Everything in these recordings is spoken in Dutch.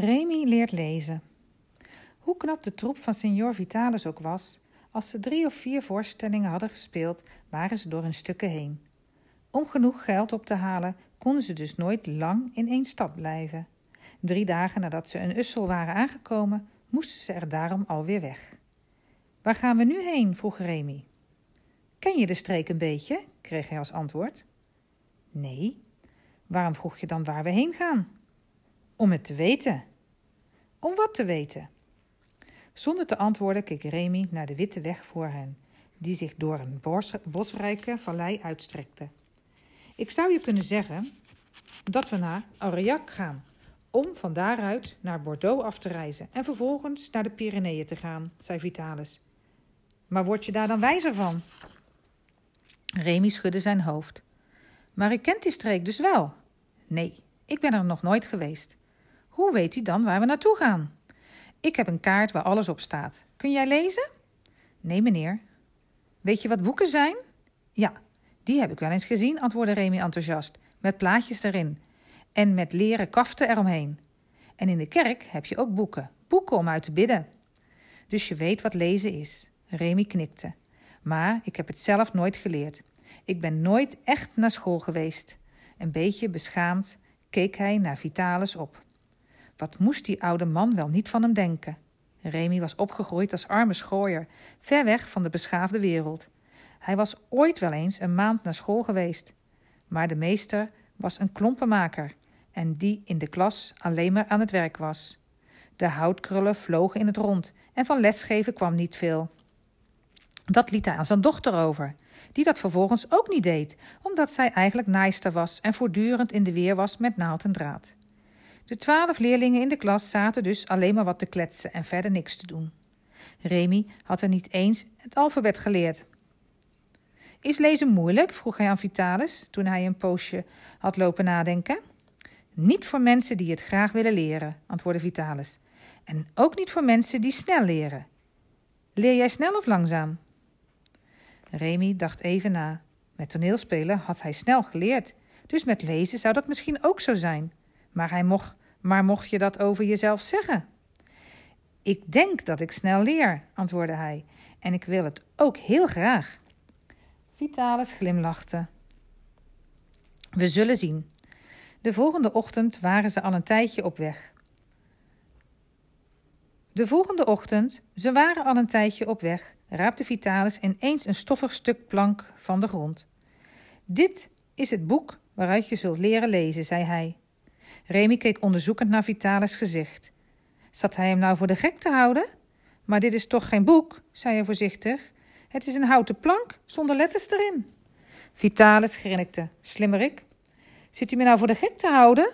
Remy leert lezen. Hoe knap de troep van Signor Vitalis ook was, als ze drie of vier voorstellingen hadden gespeeld, waren ze door hun stukken heen. Om genoeg geld op te halen, konden ze dus nooit lang in één stad blijven. Drie dagen nadat ze in Ussel waren aangekomen, moesten ze er daarom alweer weg. Waar gaan we nu heen? vroeg Remy. Ken je de streek een beetje? kreeg hij als antwoord. Nee. Waarom vroeg je dan waar we heen gaan? Om het te weten. Om wat te weten? Zonder te antwoorden keek Remy naar de witte weg voor hen, die zich door een bos, bosrijke vallei uitstrekte. Ik zou je kunnen zeggen dat we naar Aurillac gaan, om van daaruit naar Bordeaux af te reizen en vervolgens naar de Pyreneeën te gaan, zei Vitalis. Maar word je daar dan wijzer van? Remy schudde zijn hoofd. Maar u kent die streek dus wel? Nee, ik ben er nog nooit geweest. Hoe weet u dan waar we naartoe gaan? Ik heb een kaart waar alles op staat. Kun jij lezen? Nee, meneer. Weet je wat boeken zijn? Ja, die heb ik wel eens gezien, antwoordde Remy enthousiast, met plaatjes erin en met leren kaften eromheen. En in de kerk heb je ook boeken, boeken om uit te bidden. Dus je weet wat lezen is. Remy knikte. Maar ik heb het zelf nooit geleerd. Ik ben nooit echt naar school geweest. Een beetje beschaamd keek hij naar Vitalis op. Wat moest die oude man wel niet van hem denken? Remy was opgegroeid als arme schooier, ver weg van de beschaafde wereld. Hij was ooit wel eens een maand naar school geweest. Maar de meester was een klompenmaker en die in de klas alleen maar aan het werk was. De houtkrullen vlogen in het rond en van lesgeven kwam niet veel. Dat liet hij aan zijn dochter over, die dat vervolgens ook niet deed, omdat zij eigenlijk naaister was en voortdurend in de weer was met naald en draad. De twaalf leerlingen in de klas zaten dus alleen maar wat te kletsen en verder niks te doen. Remy had er niet eens het alfabet geleerd. Is lezen moeilijk? vroeg hij aan Vitalis toen hij een poosje had lopen nadenken. Niet voor mensen die het graag willen leren, antwoordde Vitalis. En ook niet voor mensen die snel leren. Leer jij snel of langzaam? Remy dacht even na. Met toneelspelen had hij snel geleerd, dus met lezen zou dat misschien ook zo zijn. Maar, hij mocht, maar mocht je dat over jezelf zeggen? Ik denk dat ik snel leer, antwoordde hij, en ik wil het ook heel graag. Vitalis glimlachte. We zullen zien. De volgende ochtend waren ze al een tijdje op weg. De volgende ochtend, ze waren al een tijdje op weg, raapte Vitalis ineens een stoffig stuk plank van de grond. Dit is het boek waaruit je zult leren lezen, zei hij. Remy keek onderzoekend naar Vitalis' gezicht. Zat hij hem nou voor de gek te houden? Maar dit is toch geen boek, zei hij voorzichtig. Het is een houten plank zonder letters erin. Vitalis grinnikte. Slimmerik. Zit u me nou voor de gek te houden?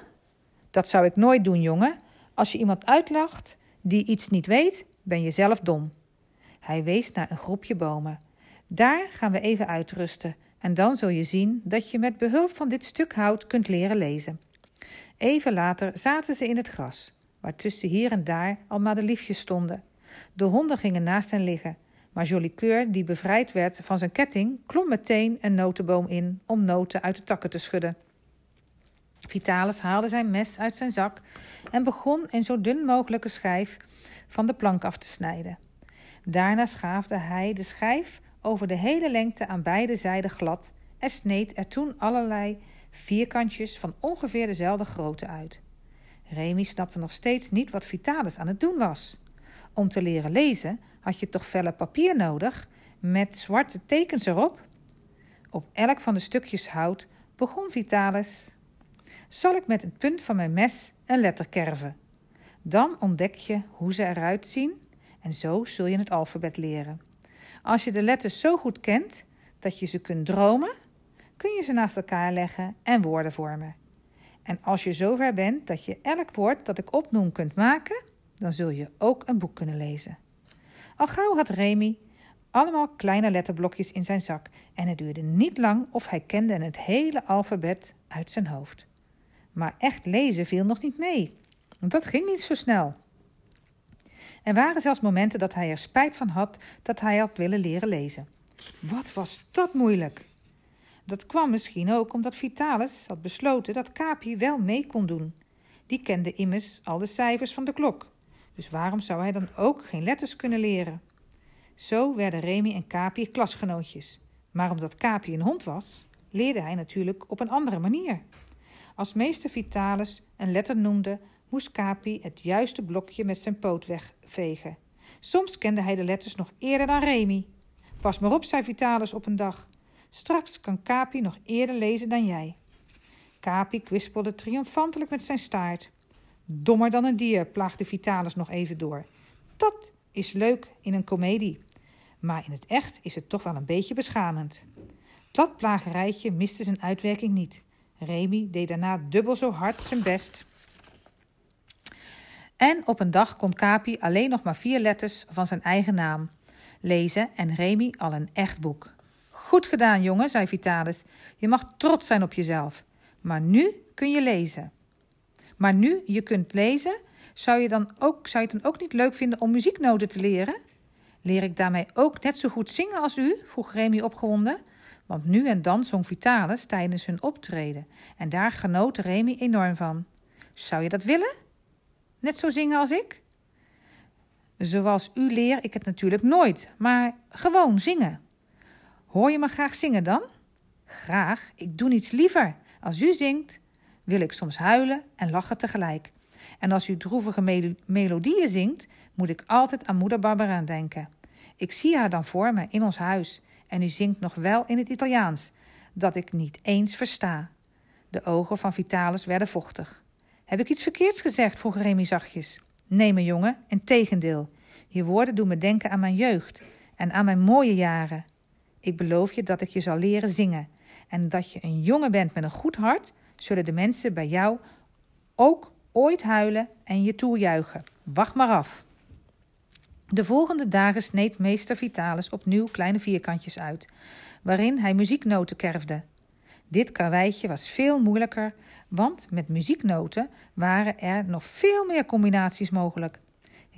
Dat zou ik nooit doen, jongen. Als je iemand uitlacht die iets niet weet, ben je zelf dom. Hij wees naar een groepje bomen. Daar gaan we even uitrusten en dan zul je zien dat je met behulp van dit stuk hout kunt leren lezen. Even later zaten ze in het gras, waartussen hier en daar al madeliefjes stonden. De honden gingen naast hen liggen, maar Jolicoeur, die bevrijd werd van zijn ketting, klom meteen een notenboom in om noten uit de takken te schudden. Vitalis haalde zijn mes uit zijn zak en begon een zo dun mogelijke schijf van de plank af te snijden. Daarna schaafde hij de schijf over de hele lengte aan beide zijden glad en sneed er toen allerlei vierkantjes van ongeveer dezelfde grootte uit. Remy snapte nog steeds niet wat Vitalis aan het doen was. Om te leren lezen had je toch velle papier nodig met zwarte tekens erop? Op elk van de stukjes hout begon Vitalis. Zal ik met het punt van mijn mes een letter kerven? Dan ontdek je hoe ze eruit zien en zo zul je het alfabet leren. Als je de letters zo goed kent dat je ze kunt dromen, kun je ze naast elkaar leggen en woorden vormen. En als je zover bent dat je elk woord dat ik opnoem kunt maken, dan zul je ook een boek kunnen lezen. Al gauw had Remy allemaal kleine letterblokjes in zijn zak en het duurde niet lang of hij kende het hele alfabet uit zijn hoofd. Maar echt lezen viel nog niet mee, want dat ging niet zo snel. Er waren zelfs momenten dat hij er spijt van had dat hij had willen leren lezen. Wat was dat moeilijk! Dat kwam misschien ook omdat Vitalis had besloten dat Capi wel mee kon doen. Die kende immers al de cijfers van de klok. Dus waarom zou hij dan ook geen letters kunnen leren? Zo werden Remy en Capi klasgenootjes. Maar omdat Capi een hond was, leerde hij natuurlijk op een andere manier. Als meester Vitalis een letter noemde, moest Capi het juiste blokje met zijn poot wegvegen. Soms kende hij de letters nog eerder dan Remy. Pas maar op, zei Vitalis op een dag. Straks kan Capi nog eerder lezen dan jij. Capi kwispelde triomfantelijk met zijn staart. Dommer dan een dier, plaagde Vitalis nog even door. Dat is leuk in een komedie. Maar in het echt is het toch wel een beetje beschamend. Dat plagerijtje miste zijn uitwerking niet. Remy deed daarna dubbel zo hard zijn best. En op een dag kon Capi alleen nog maar vier letters van zijn eigen naam lezen en Remy al een echt boek. Goed gedaan, jongen, zei Vitalis. Je mag trots zijn op jezelf. Maar nu kun je lezen. Maar nu je kunt lezen, zou je, dan ook, zou je het dan ook niet leuk vinden om muzieknoten te leren? Leer ik daarmee ook net zo goed zingen als u? vroeg Remy opgewonden. Want nu en dan zong Vitalis tijdens hun optreden en daar genoot Remy enorm van. Zou je dat willen? Net zo zingen als ik? Zoals u leer ik het natuurlijk nooit, maar gewoon zingen. Hoor je me graag zingen dan? Graag, ik doe niets liever. Als u zingt, wil ik soms huilen en lachen tegelijk. En als u droevige melodieën zingt, moet ik altijd aan moeder Barbara denken. Ik zie haar dan voor me in ons huis en u zingt nog wel in het Italiaans, dat ik niet eens versta. De ogen van Vitalis werden vochtig. Heb ik iets verkeerds gezegd? vroeg Remy zachtjes. Nee, mijn jongen, in tegendeel. Je woorden doen me denken aan mijn jeugd en aan mijn mooie jaren. Ik beloof je dat ik je zal leren zingen. En dat je een jongen bent met een goed hart, zullen de mensen bij jou ook ooit huilen en je toejuichen. Wacht maar af. De volgende dagen sneed meester Vitalis opnieuw kleine vierkantjes uit, waarin hij muzieknoten kerfde. Dit karweitje was veel moeilijker, want met muzieknoten waren er nog veel meer combinaties mogelijk.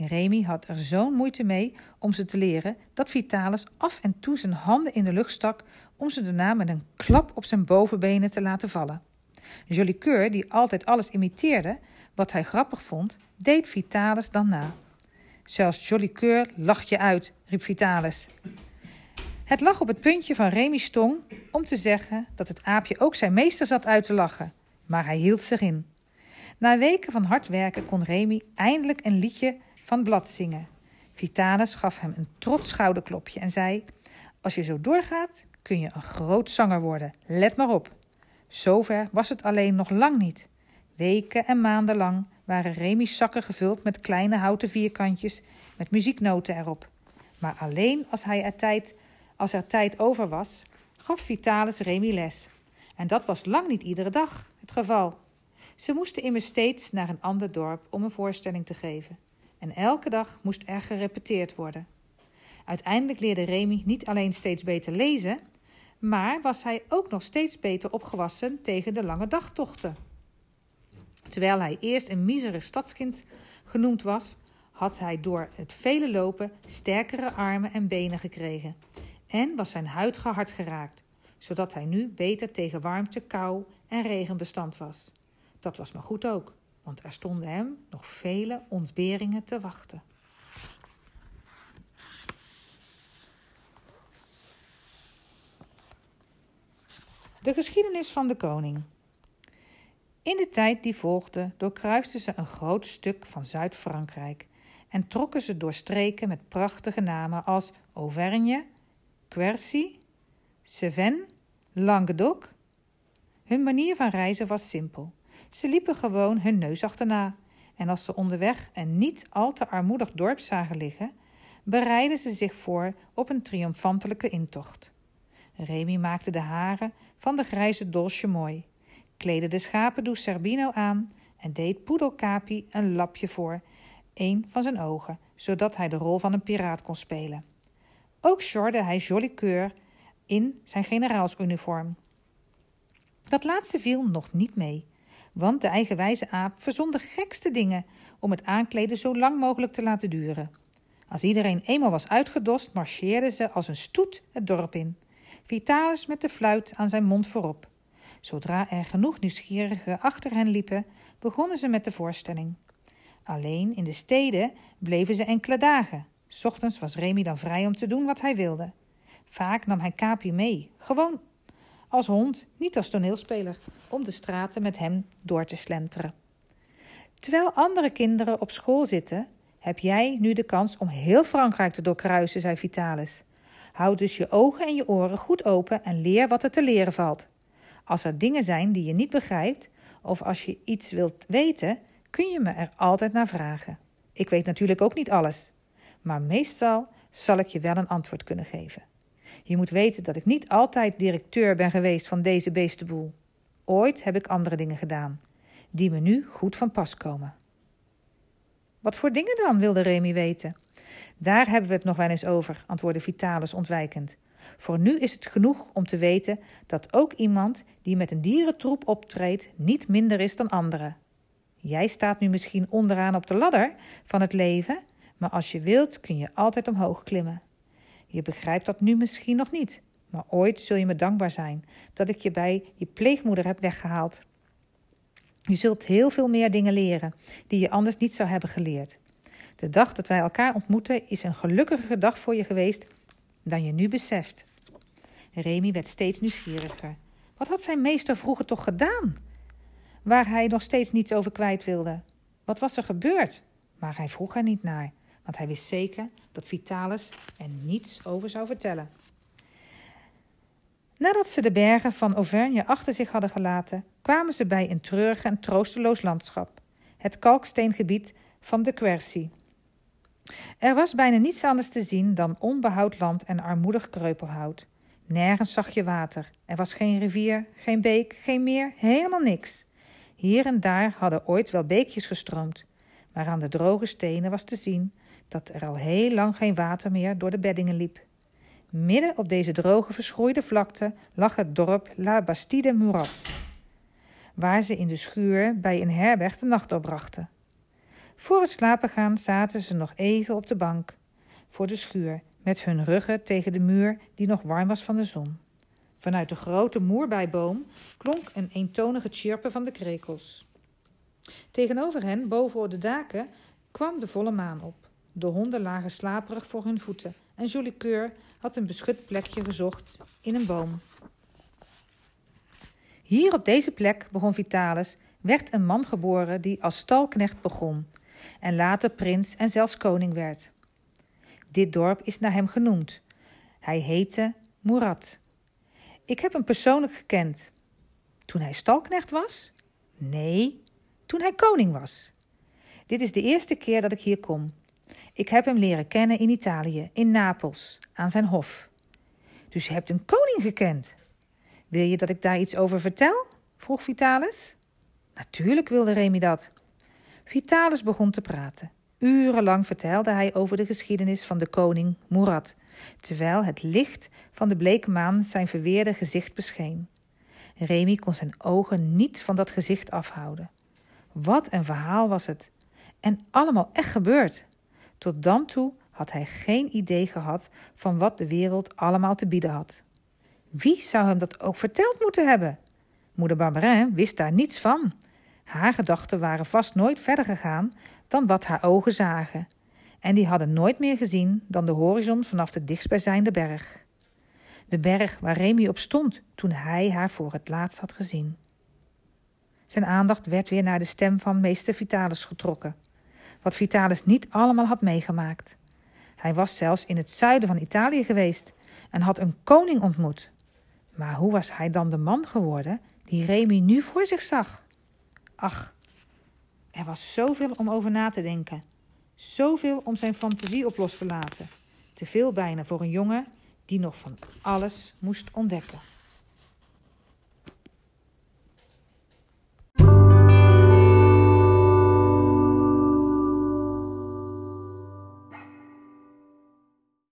Remy had er zo'n moeite mee om ze te leren dat Vitalis af en toe zijn handen in de lucht stak om ze daarna met een klap op zijn bovenbenen te laten vallen. Jolicoeur, die altijd alles imiteerde wat hij grappig vond, deed Vitalis dan na. Zelfs Jolicoeur lacht je uit, riep Vitalis. Het lag op het puntje van Remy's tong om te zeggen dat het aapje ook zijn meester zat uit te lachen, maar hij hield zich in. Na weken van hard werken kon Remy eindelijk een liedje van blad zingen. Vitalis gaf hem een trots schouderklopje en zei: Als je zo doorgaat, kun je een groot zanger worden. Let maar op. Zover was het alleen nog lang niet. Weken en maanden lang waren Remy's zakken gevuld met kleine houten vierkantjes met muzieknoten erop. Maar alleen als, hij er tijd, als er tijd over was, gaf Vitalis Remy les. En dat was lang niet iedere dag het geval. Ze moesten immers steeds naar een ander dorp om een voorstelling te geven. En elke dag moest er gerepeteerd worden. Uiteindelijk leerde Remy niet alleen steeds beter lezen, maar was hij ook nog steeds beter opgewassen tegen de lange dagtochten. Terwijl hij eerst een misere stadskind genoemd was, had hij door het vele lopen sterkere armen en benen gekregen en was zijn huid gehard geraakt, zodat hij nu beter tegen warmte, kou en regen bestand was. Dat was maar goed ook, want er stonden hem nog vele ontberingen te wachten. De geschiedenis van de koning. In de tijd die volgde doorkruisten ze een groot stuk van Zuid-Frankrijk en trokken ze door streken met prachtige namen als Auvergne, Quercy, Cevennes, Languedoc. Hun manier van reizen was simpel. Ze liepen gewoon hun neus achterna en als ze onderweg een niet al te armoedig dorp zagen liggen, bereidden ze zich voor op een triomfantelijke intocht. Remy maakte de haren van de grijze dolsje mooi kleedde de schapendoe Serbino aan en deed Poedelcapi een lapje voor een van zijn ogen, zodat hij de rol van een piraat kon spelen. Ook sjorde hij Jolly Coeur in zijn generaalsuniform. Dat laatste viel nog niet mee, want de eigenwijze aap verzon de gekste dingen om het aankleden zo lang mogelijk te laten duren. Als iedereen eenmaal was uitgedost, marcheerden ze als een stoet het dorp in. Vitalis met de fluit aan zijn mond voorop. Zodra er genoeg nieuwsgierigen achter hen liepen, begonnen ze met de voorstelling. Alleen in de steden bleven ze enkele dagen. Ochtends was Remy dan vrij om te doen wat hij wilde. Vaak nam hij Capi mee, gewoon als hond, niet als toneelspeler, om de straten met hem door te slenteren. Terwijl andere kinderen op school zitten, heb jij nu de kans om heel Frankrijk te doorkruisen, zei Vitalis. Houd dus je ogen en je oren goed open en leer wat er te leren valt. Als er dingen zijn die je niet begrijpt, of als je iets wilt weten, kun je me er altijd naar vragen. Ik weet natuurlijk ook niet alles, maar meestal zal ik je wel een antwoord kunnen geven. Je moet weten dat ik niet altijd directeur ben geweest van deze beestenboel. Ooit heb ik andere dingen gedaan, die me nu goed van pas komen. Wat voor dingen dan, wilde Remy weten. Daar hebben we het nog wel eens over, antwoordde Vitalis ontwijkend. Voor nu is het genoeg om te weten dat ook iemand die met een dierentroep optreedt niet minder is dan anderen. Jij staat nu misschien onderaan op de ladder van het leven, maar als je wilt kun je altijd omhoog klimmen. Je begrijpt dat nu misschien nog niet, maar ooit zul je me dankbaar zijn dat ik je bij je pleegmoeder heb weggehaald. Je zult heel veel meer dingen leren die je anders niet zou hebben geleerd. De dag dat wij elkaar ontmoeten is een gelukkiger dag voor je geweest dan je nu beseft. Remy werd steeds nieuwsgieriger. Wat had zijn meester vroeger toch gedaan? Waar hij nog steeds niets over kwijt wilde. Wat was er gebeurd? Maar hij vroeg er niet naar, want hij wist zeker dat Vitalis er niets over zou vertellen. Nadat ze de bergen van Auvergne achter zich hadden gelaten, kwamen ze bij een treurig en troosteloos landschap, het kalksteengebied van de Quercy. Er was bijna niets anders te zien dan onbehouwd land en armoedig kreupelhout. Nergens zag je water. Er was geen rivier, geen beek, geen meer, helemaal niks. Hier en daar hadden ooit wel beekjes gestroomd, maar aan de droge stenen was te zien dat er al heel lang geen water meer door de beddingen liep. Midden op deze droge, verschroeide vlakte lag het dorp La Bastide Murat, waar ze in de schuur bij een herberg de nacht doorbrachten. Voor het slapen gaan zaten ze nog even op de bank voor de schuur, met hun ruggen tegen de muur die nog warm was van de zon. Vanuit de grote moerbijboom klonk een eentonige chirpen van de krekels. Tegenover hen, boven de daken, kwam de volle maan op. De honden lagen slaperig voor hun voeten en Keur had een beschut plekje gezocht in een boom. Hier op deze plek, begon Vitalis, werd een man geboren die als stalknecht begon en later prins en zelfs koning werd. Dit dorp is naar hem genoemd. Hij heette Murat. Ik heb hem persoonlijk gekend. Toen hij stalknecht was? Nee, toen hij koning was. Dit is de eerste keer dat ik hier kom. Ik heb hem leren kennen in Italië, in Napels, aan zijn hof. Dus je hebt een koning gekend. Wil je dat ik daar iets over vertel? vroeg Vitalis. Natuurlijk wilde Remy dat. Vitalis begon te praten. Urenlang vertelde hij over de geschiedenis van de koning Murat, terwijl het licht van de bleke maan zijn verweerde gezicht bescheen. Remy kon zijn ogen niet van dat gezicht afhouden. Wat een verhaal was het! En allemaal echt gebeurd. Tot dan toe had hij geen idee gehad van wat de wereld allemaal te bieden had. Wie zou hem dat ook verteld moeten hebben? Moeder Barberin wist daar niets van. Haar gedachten waren vast nooit verder gegaan dan wat haar ogen zagen, en die hadden nooit meer gezien dan de horizon vanaf de dichtstbijzijnde berg. De berg waar Remy op stond toen hij haar voor het laatst had gezien. Zijn aandacht werd weer naar de stem van meester Vitalis getrokken, wat Vitalis niet allemaal had meegemaakt. Hij was zelfs in het zuiden van Italië geweest en had een koning ontmoet. Maar hoe was hij dan de man geworden die Remy nu voor zich zag? Ach, er was zoveel om over na te denken. Zoveel om zijn fantasie op los te laten. Te veel bijna voor een jongen die nog van alles moest ontdekken.